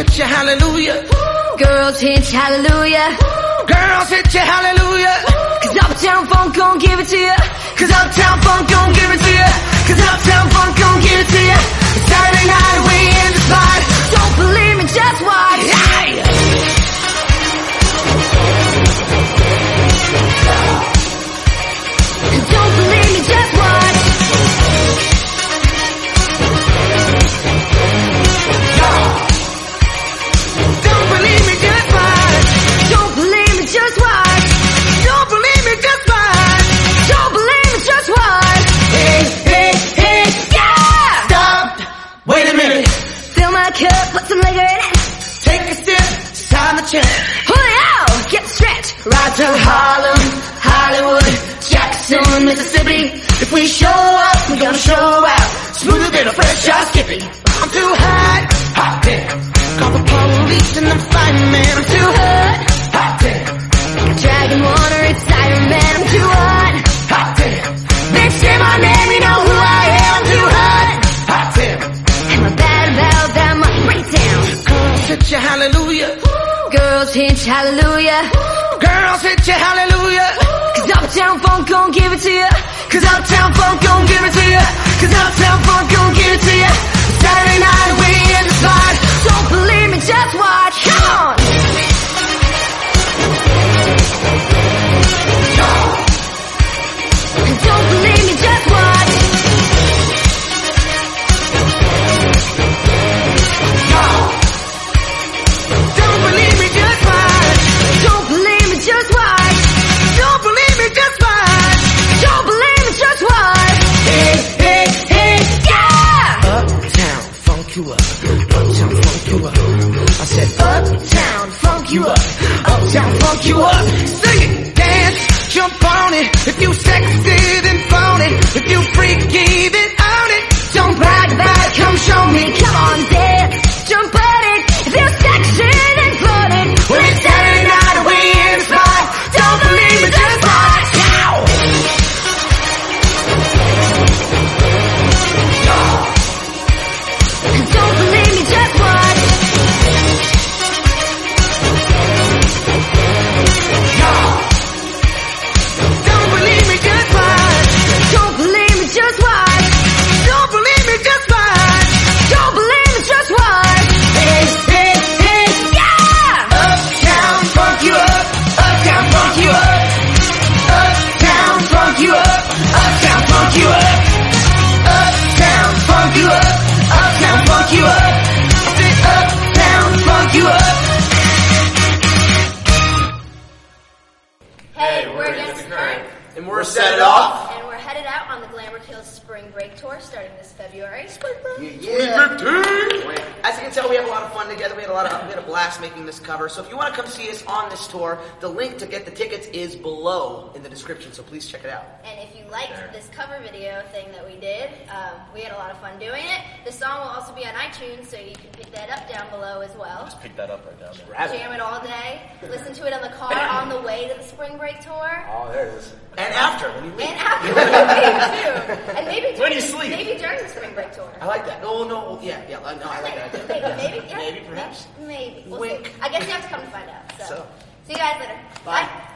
hit your hallelujah. Woo. Girls hit your hallelujah. Woo. Girls hit your hallelujah. Woo. Cause Uptown Funk gon' give it to ya. Cause Uptown Funk gon' give it to ya. Cause Uptown Funk gon' give it to ya. Saturday night, we in the spot. Don't believe me, just watch. Take a sip. Sign the check. Julio, get the stretch. Right to Harlem, Hollywood, Jackson, Mississippi. If we show up, we gonna show out. Smoother than a fresh hot skippy. I'm too hot, hot damn. Call the police and I'm fireman. Girls hit hallelujah. Girls hit you hallelujah. Cause Uptown Funk gon' give it to you. Cause Uptown Funk gon' give it to you. Cause Uptown Funk gon' give it to you. Saturday night You up. Sing it, dance, jump on it. If you sexy, description. So please check it out. And if you liked this cover video thing that we did, um, we had a lot of fun doing it. The song will also be on iTunes, so you can pick that up down below as well. Just pick that up right down there. it. Jam it all day. Listen to it on the car on the way to the Spring Break Tour. Oh, there it is. And after when you leave. And after you leave, too. And maybe When during, you sleep. maybe during the Spring Break Tour. I like that. No, no, yeah, yeah. No, I like that. idea. Maybe, maybe, yeah. Maybe, perhaps. Maybe. We'll Wink. see. I guess you have to come to find out. So, So. see you guys later. Bye. Bye.